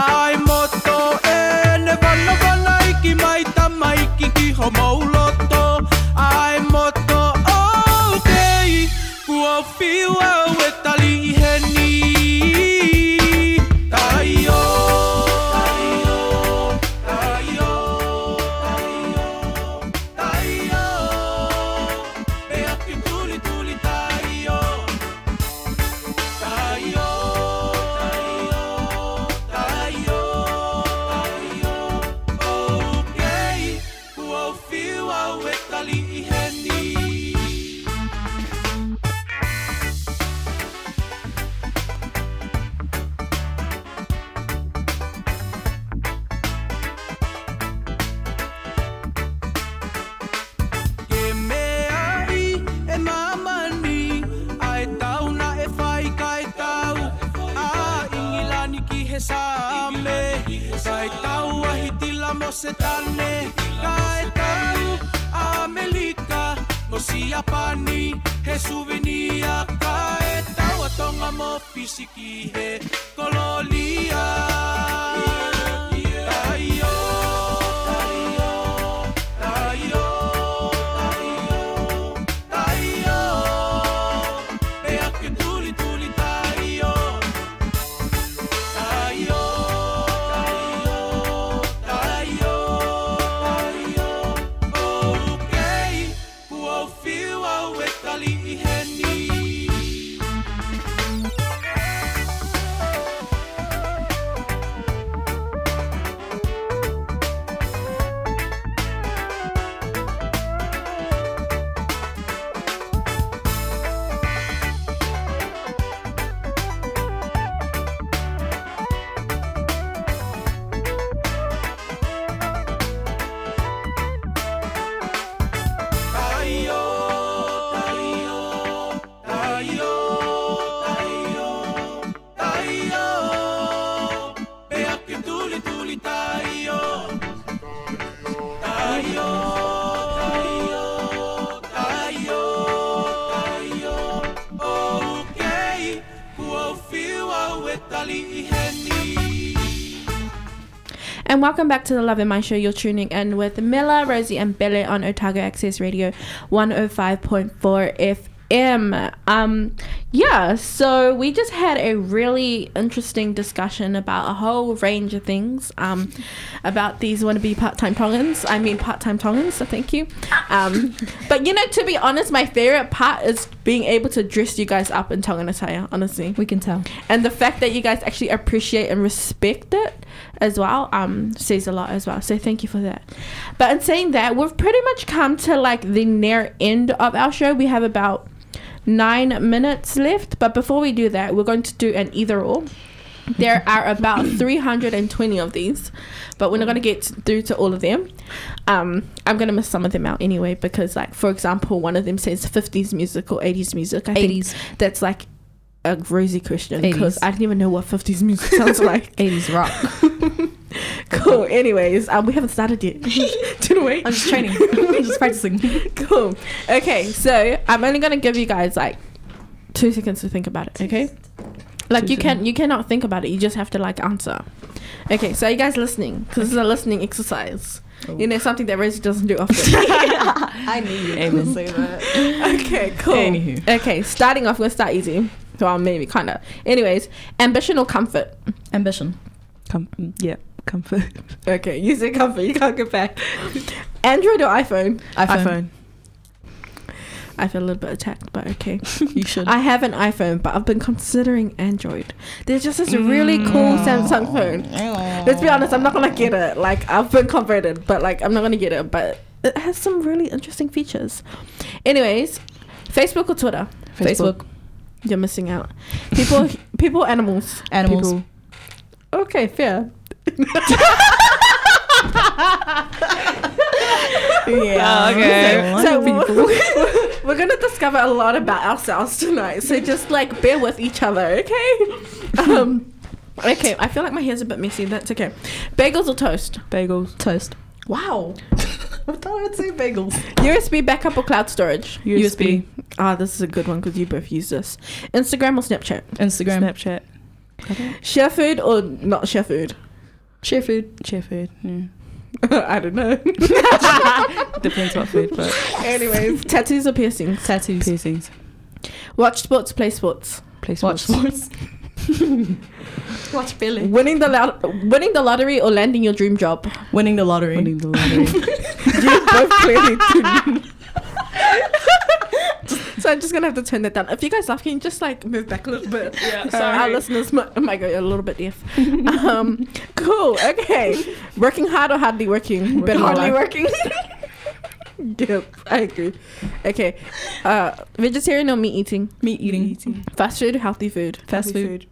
Speaker 10: Ai moto e ne wana wana iki mai tamaiki ki ho mauloto Ai moto okay Kua whiua e tali i heni. Melika Mo si apani he souvenir Kai tau a tonga mo fisiki he kololia
Speaker 4: welcome back to the Lave Mai Show. You're tuning in with Mela, Rosie, and Belle on Otago Access Radio 105.4 FM. Um, yeah, so we just had a really interesting discussion about a whole range of things. Um, about these wannabe part-time Tongans. I mean part-time Tongans. So thank you. Um, but you know, to be honest, my favorite part is being able to dress you guys up in Tongan attire. Honestly,
Speaker 5: We can tell.
Speaker 4: and the fact that you guys actually appreciate and respect it as well um says a lot as well so thank you for that but in saying that we've pretty much come to like the near end of our show we have about nine minutes left. But before we do that we're going to do an either or. There are about 320 of these but we're not going to get through to all of them. Um i'm going to miss some of them out anyway because like for example one of them says 50s music or 80s music. I
Speaker 5: 80s.
Speaker 4: think that's like a rosy question because i didn't even know what 50s music sounds like.
Speaker 5: 80s rock.
Speaker 4: cool anyways um we haven't started yet didn't we
Speaker 5: I'm just training. I'm just practicing.
Speaker 4: cool okay so i'm only going to give you guys like two seconds to think about it okay Like you
Speaker 6: Tuesday.
Speaker 4: can you cannot think about it. You just have to like answer. Okay, so are you guys listening because this is a listening exercise. You know something that Rosie doesn't do often.
Speaker 5: I knew you
Speaker 6: Amen.
Speaker 5: to say that.
Speaker 4: okay, cool.
Speaker 5: Anywho.
Speaker 4: Okay, starting off, we'll start easy. Well, maybe kind of. Anyways, ambition or comfort?
Speaker 5: Ambition.
Speaker 6: Com- yeah, comfort.
Speaker 4: Okay, you say comfort. You can't get back. Android or iPhone?
Speaker 5: iPhone.
Speaker 4: I feel a little bit attacked, but okay.
Speaker 5: You should.
Speaker 4: I have an iPhone, but I've been considering Android. There's just this really mm. cool Samsung phone. Let's be honest, I'm not gonna get it. Like I've been converted, but like I'm not gonna get it. But it has some really interesting features. Anyways, Facebook or Twitter?
Speaker 5: Facebook.
Speaker 4: You're missing out. People, people, animals.
Speaker 5: Animals.
Speaker 6: People.
Speaker 4: Okay, fair.
Speaker 6: Yeah, okay.
Speaker 4: So we're, we're gonna discover a lot about ourselves tonight. So just like bear with each other, okay? Um, okay. I feel like my hair's a bit messy. That's okay. Bagels or toast?
Speaker 6: Bagels.
Speaker 5: Toast.
Speaker 4: Wow.
Speaker 5: I thought I would say bagels.
Speaker 4: USB backup or cloud storage?
Speaker 6: USB.
Speaker 4: Ah, this is a good one because you both use this. Instagram or Snapchat?
Speaker 5: Instagram.
Speaker 6: Snapchat. Okay.
Speaker 4: Share food or not share food?
Speaker 5: Share food.
Speaker 6: Share food. Yeah.
Speaker 4: I don't know.
Speaker 6: Depends what food, but
Speaker 4: Anyways, tattoos or piercings?
Speaker 5: Tattoos.
Speaker 6: piercings.
Speaker 4: Watch sports, play sports.
Speaker 6: Play sports.
Speaker 5: Watch
Speaker 6: sports.
Speaker 5: sports. Watch Billy.
Speaker 4: Winning the lo- winning the lottery or landing your dream job.
Speaker 5: Winning the lottery.
Speaker 6: Winning the lottery.
Speaker 4: you both clearly do. So I'm just gonna have to turn that down. If you guys laugh, can you just like move back a little bit? Yeah, so our listeners might, might go a little bit deaf. um, cool. Okay. Working hard or hardly working? My
Speaker 5: Hardly working.
Speaker 4: Yep, I agree. Okay. Uh, vegetarian or meat eating?
Speaker 5: Meat eating.
Speaker 4: Fast food healthy food?
Speaker 5: Fast food.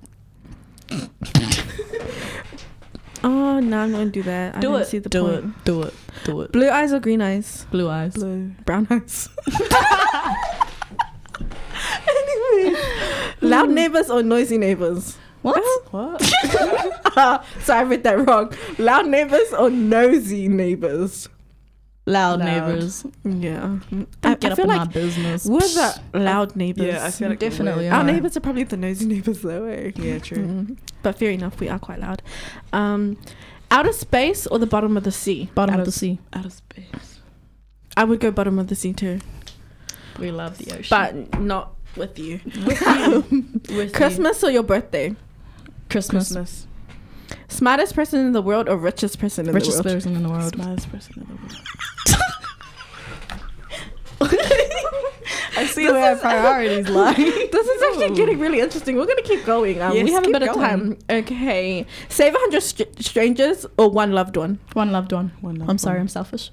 Speaker 4: Oh no, I'm gonna do that. I
Speaker 5: Do
Speaker 4: didn't
Speaker 5: it.
Speaker 4: See the
Speaker 5: do
Speaker 4: point.
Speaker 5: it. Do it. Do it.
Speaker 4: Blue eyes or green eyes?
Speaker 5: Blue eyes.
Speaker 6: Blue.
Speaker 4: Brown eyes. Anyway, loud neighbors or noisy neighbors?
Speaker 5: What?
Speaker 6: What?
Speaker 4: so I read that wrong. Loud neighbors or nosy neighbors?
Speaker 5: Loud,
Speaker 6: Loud.
Speaker 5: neighbors.
Speaker 4: Yeah, I,
Speaker 5: get
Speaker 4: I
Speaker 5: up
Speaker 4: feel
Speaker 5: in my
Speaker 4: like
Speaker 5: business.
Speaker 4: we're the loud neighbors.
Speaker 6: Yeah, I feel like
Speaker 5: Definitely
Speaker 4: our neighbors are probably the nosy neighbors though. Eh?
Speaker 6: Yeah, true.
Speaker 4: Mm. But fair enough, we are quite loud. Um, outer space or the bottom of the sea?
Speaker 5: Bottom
Speaker 6: Out
Speaker 5: of the sea.
Speaker 6: Out of space.
Speaker 4: I would go bottom of the sea too,
Speaker 5: We love the ocean.
Speaker 4: but not with you.
Speaker 5: With
Speaker 4: Christmas or your birthday?
Speaker 5: Christmas.
Speaker 6: Christmas.
Speaker 4: Smartest person in the world or richest person in
Speaker 5: Richest
Speaker 4: the world?
Speaker 5: person in the world.
Speaker 6: Smartest person in the world. I see
Speaker 5: where our priorities lie.
Speaker 4: This is actually getting really interesting. We're gonna keep going. Um, we
Speaker 5: Yes,
Speaker 4: have a
Speaker 5: keep
Speaker 4: bit of
Speaker 5: going.
Speaker 4: time. Okay, save a hundred str- strangers or one loved one.
Speaker 5: One loved one.
Speaker 6: One loved
Speaker 5: I'm sorry,
Speaker 6: one.
Speaker 5: I'm selfish.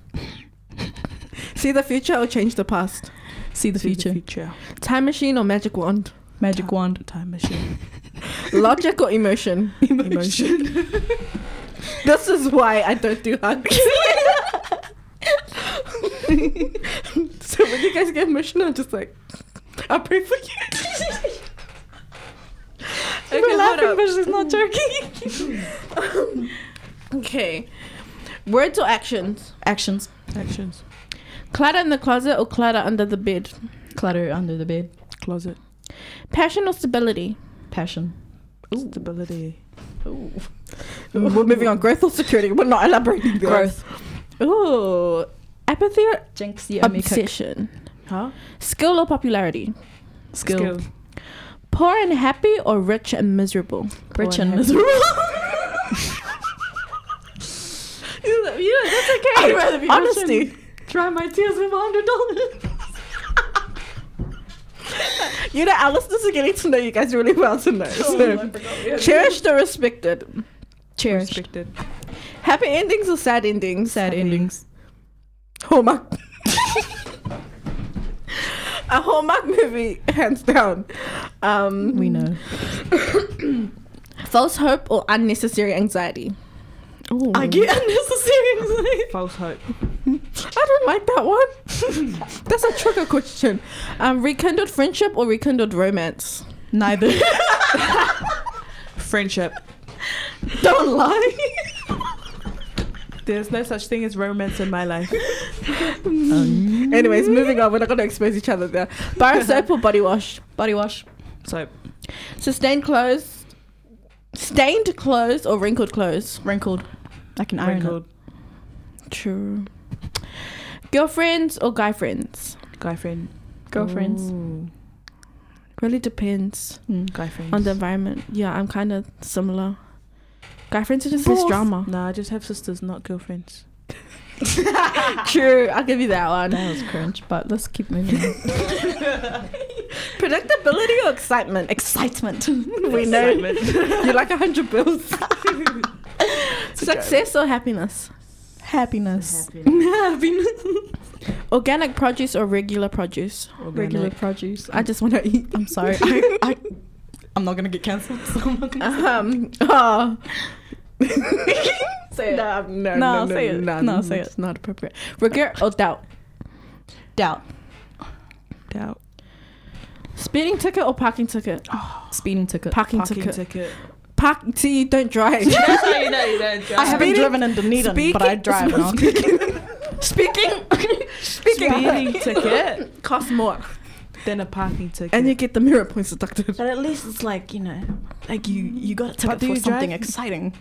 Speaker 4: See the future or change the past.
Speaker 5: See the
Speaker 6: See
Speaker 5: future.
Speaker 6: future.
Speaker 4: Time machine or magic wand.
Speaker 5: Magic
Speaker 6: Time-
Speaker 5: wand.
Speaker 6: Time machine.
Speaker 4: Logic or emotion.
Speaker 6: Emotion.
Speaker 4: This is why I don't do hugs. so when you guys get emotional, I'm just like, I'll pray for you. okay, hold up.
Speaker 5: she's not joking.
Speaker 4: Okay. Words or actions?
Speaker 5: Actions.
Speaker 6: Actions.
Speaker 4: Clutter in the closet or clutter under the bed?
Speaker 5: Clutter under the bed.
Speaker 6: Closet.
Speaker 4: Passion or stability?
Speaker 5: Passion.
Speaker 6: Stability.
Speaker 4: We're moving on. Growth or security? We're not elaborating. this.
Speaker 5: Growth.
Speaker 4: Ooh. Apathy or
Speaker 5: Jinx, you a cook.
Speaker 4: obsession?
Speaker 6: Huh?
Speaker 4: Skill or popularity?
Speaker 5: Skill.
Speaker 4: Poor and happy or rich and miserable?
Speaker 5: Rich and
Speaker 6: and
Speaker 5: miserable.
Speaker 4: You know, you know, that's okay.
Speaker 5: I'd rather be
Speaker 4: Honesty.
Speaker 5: Rich Dry my tears with a hundred dollars.
Speaker 4: You know, our listeners are getting to know you guys really well tonight. So. Cherished or respected?
Speaker 5: Cherished.
Speaker 6: Restricted.
Speaker 4: Happy endings or sad endings?
Speaker 5: Sad endings.
Speaker 4: Hallmark. A Hallmark movie, hands down. Um,
Speaker 5: We know.
Speaker 4: False hope or unnecessary anxiety? Ooh.
Speaker 5: I get unnecessary anxiety.
Speaker 6: False hope.
Speaker 4: I don't like that one. That's a trigger question. Um, rekindled friendship or rekindled romance?
Speaker 5: Neither.
Speaker 6: Friendship.
Speaker 4: Don't lie.
Speaker 6: There's no such thing as romance in my life.
Speaker 4: Anyways, moving on. We're not going to expose each other there. Bar soap or body wash?
Speaker 5: Body wash.
Speaker 6: Soap.
Speaker 4: Sustained clothes Stained clothes or wrinkled clothes?
Speaker 5: Wrinkled. I can iron
Speaker 6: Wrinkled.
Speaker 4: True. Girlfriends or guy friends?
Speaker 6: Guy friend.
Speaker 5: Girlfriends.
Speaker 6: Ooh.
Speaker 4: Really depends
Speaker 5: Mm.
Speaker 6: Guy friends.
Speaker 4: on the environment. Yeah, I'm kind of similar. Guy friends are just
Speaker 6: Both.
Speaker 4: drama.
Speaker 6: Nah, I just have sisters, not girlfriends.
Speaker 4: True, I'll give you that one.
Speaker 5: That was cringe, but let's keep moving.
Speaker 4: Predictability or excitement?
Speaker 5: Excitement.
Speaker 4: we know you like a hundred bills. Success or happiness?
Speaker 5: Happiness.
Speaker 4: happiness. Organic produce or regular produce?
Speaker 5: Regular produce.
Speaker 4: I just want to eat.
Speaker 5: I'm sorry. I, I, I'm not gonna get cancelled. So I'm not gonna.
Speaker 4: Um. Oh.
Speaker 5: Say it.
Speaker 4: No, no,
Speaker 5: No, say it. No, say
Speaker 4: It's not appropriate. Regret or doubt?
Speaker 5: Doubt.
Speaker 6: Doubt.
Speaker 4: Speeding ticket or parking ticket?
Speaker 5: Speeding ticket.
Speaker 4: Parking,
Speaker 6: Parking
Speaker 4: ticket.
Speaker 6: ticket.
Speaker 4: Park. See, you don't drive.
Speaker 6: That's how you know you don't drive.
Speaker 5: I haven't
Speaker 4: Speeding-
Speaker 5: driven in Dunedin, but I
Speaker 4: speaking-
Speaker 5: drive now.
Speaker 4: Speaking. Speaking.
Speaker 6: Speeding ticket,
Speaker 4: costs more,
Speaker 6: than a parking ticket.
Speaker 4: and you get the mirror points deducted.
Speaker 5: But at least it's like you know, like you you got a
Speaker 6: But
Speaker 5: ticket
Speaker 6: do
Speaker 5: for
Speaker 6: you
Speaker 5: something
Speaker 6: drive?
Speaker 5: exciting.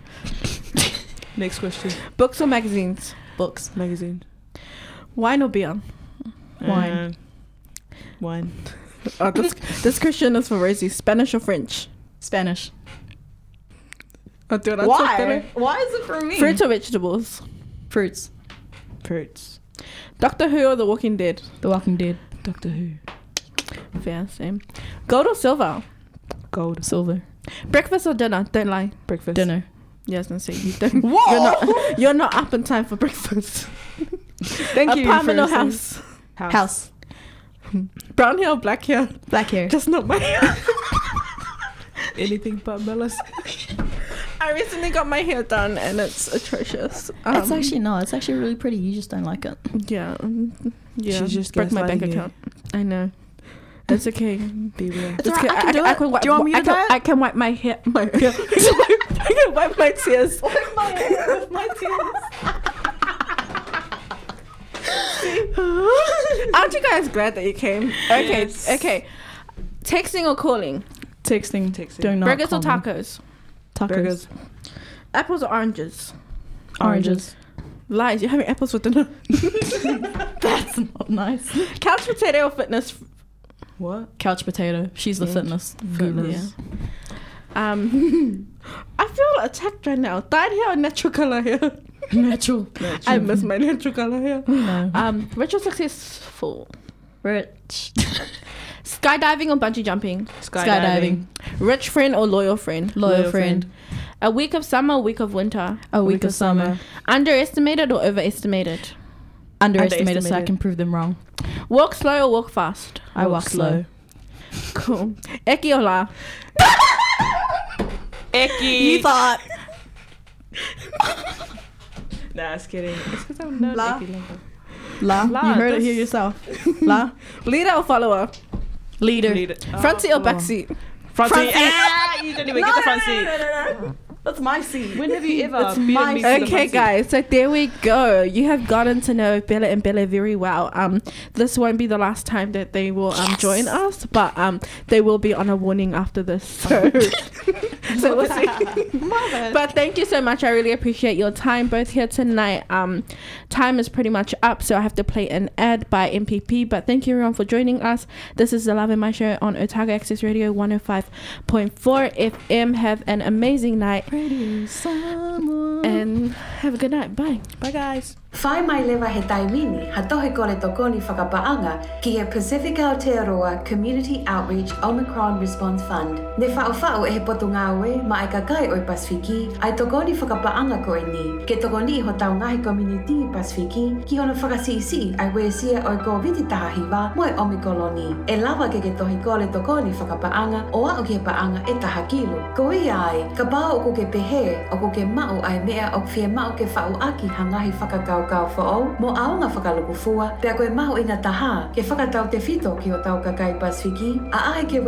Speaker 6: Next question.
Speaker 4: Books or magazines?
Speaker 5: Books.
Speaker 6: Magazine.
Speaker 4: Wine or beer?
Speaker 5: Wine.
Speaker 6: Uh, wine.
Speaker 4: Oh, this, this question is for Rosie. Spanish or French?
Speaker 5: Spanish.
Speaker 4: Oh, dude,
Speaker 5: Why? Why is it for me?
Speaker 4: Fruits or vegetables?
Speaker 5: Fruits.
Speaker 6: Fruits.
Speaker 4: Doctor Who or The Walking Dead?
Speaker 5: The Walking Dead.
Speaker 6: Doctor Who.
Speaker 4: Fair, same. Gold or silver?
Speaker 6: Gold.
Speaker 5: Silver.
Speaker 4: Breakfast or dinner? Don't lie.
Speaker 6: Breakfast.
Speaker 5: Dinner.
Speaker 4: Yeah, I was gonna say you don't.
Speaker 5: Whoa!
Speaker 4: You're not. You're not up in time for breakfast.
Speaker 5: Thank you.
Speaker 4: Apartment or
Speaker 5: for saying-
Speaker 4: house?
Speaker 6: House.
Speaker 5: House.
Speaker 4: Brown hair or black hair?
Speaker 5: Black hair.
Speaker 4: Just not my hair.
Speaker 6: Anything but Melis.
Speaker 4: I recently got my hair done and it's atrocious.
Speaker 5: it's
Speaker 4: Um,
Speaker 5: actually no. It's actually really pretty. You just don't like it.
Speaker 4: yeah, yeah.
Speaker 6: She's just
Speaker 4: broke my bank
Speaker 6: you.
Speaker 4: account. I know. It's okay.
Speaker 6: Be real.
Speaker 5: It's alright, I can do it.
Speaker 4: wipe,
Speaker 5: Do you want me to
Speaker 4: I can. I can wipe my hair. My hair. I can wipe my tears.
Speaker 5: Wipe my hair with my tears.
Speaker 4: Aren't you guys glad that you came? Okay,
Speaker 6: Yes.
Speaker 4: okay. Texting or calling?
Speaker 5: Texting.
Speaker 6: Texting.
Speaker 5: Do not
Speaker 4: Burgers or tacos?
Speaker 5: Tacos.
Speaker 6: Burgers.
Speaker 4: Apples or oranges?
Speaker 5: Oranges.
Speaker 4: Lies. You're having apples for dinner.
Speaker 5: That's not nice.
Speaker 4: Couch potato or fitness?
Speaker 6: What?
Speaker 5: Couch potato. She's the
Speaker 4: Yeah.
Speaker 5: fitness. guru.
Speaker 4: Yeah. Um, I feel attacked right now. Dyed hair or natural color hair?
Speaker 5: Natural.
Speaker 4: I miss my natural color hair.
Speaker 5: No.
Speaker 4: Um, rich or successful?
Speaker 5: Rich.
Speaker 4: Skydiving or bungee jumping?
Speaker 5: Skydiving.
Speaker 4: Rich friend or loyal friend?
Speaker 5: Loyal,
Speaker 6: Loyal
Speaker 5: friend.
Speaker 6: friend.
Speaker 4: A week of summer, a week of winter?
Speaker 5: A week, of summer.
Speaker 4: Underestimated or overestimated?
Speaker 5: Underestimated so I
Speaker 6: Underestimated.
Speaker 5: can prove them wrong.
Speaker 4: Walk slow or walk fast?
Speaker 5: I walk slow.
Speaker 4: Cool. Eki or la?
Speaker 6: Eki.
Speaker 5: You thought.
Speaker 6: Nah, it's kidding. It's because I'm not
Speaker 5: La.
Speaker 6: Eki longer.
Speaker 5: La.
Speaker 6: La,
Speaker 5: you heard it here yourself. La.
Speaker 4: Leader or follower?
Speaker 5: Leader.
Speaker 6: Lead it.
Speaker 4: Front seat or back seat?
Speaker 6: Front, seat. Ah, you don't even get the front seat.
Speaker 5: That's my seat.
Speaker 6: When have you ever
Speaker 5: It's
Speaker 6: beaten
Speaker 5: my
Speaker 6: me
Speaker 4: Okay, guys, so there we go. You have gotten to know Bella and Bella very well. Um, this won't be the last time that they will um join us, but um, they will be on a warning after this. So, so we'll see. But thank you so much. I really appreciate your time both here tonight. Um, time is pretty much up, so I have to play an ad by MPP. But thank you everyone for joining us. This is the Lave Mai Show on Otago Access Radio 105.4 FM. Have an amazing night and have a good night. Bye.
Speaker 6: Bye, guys.
Speaker 2: Whai mai lewa he taimini, ha tohe kore tokoni whakapaanga ki he Pacific Aotearoa Community Outreach Omicron Response Fund. Ne whao whao e he potu ngā oe ma ai ka kai o Pasifiki, ai tokoni whakapaanga ko e ni. Ke tokoni ho tau ngahi community Pasifiki, ki hono whakasiisi ai we sia o ko viti tahahiwa mo e omikoloni. E lava ke ke tohi kore tokoni whakapaanga o au ke paanga e taha kilo. Ko i ai, ka pao o ko ke pehe, o ko ke mau ai mea o whia mau ke whao aki hangahi whakakau mo aonga koe ina taha, ke whakatau te ki o tau kakai Pasifiki, a ai ke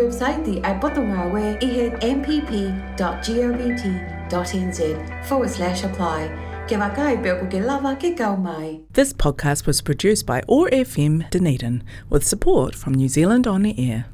Speaker 2: ai poto ngā we i he mpp.govt.nz forward slash apply.
Speaker 1: This podcast was produced by OAR FM Dunedin with support from New Zealand On the Air.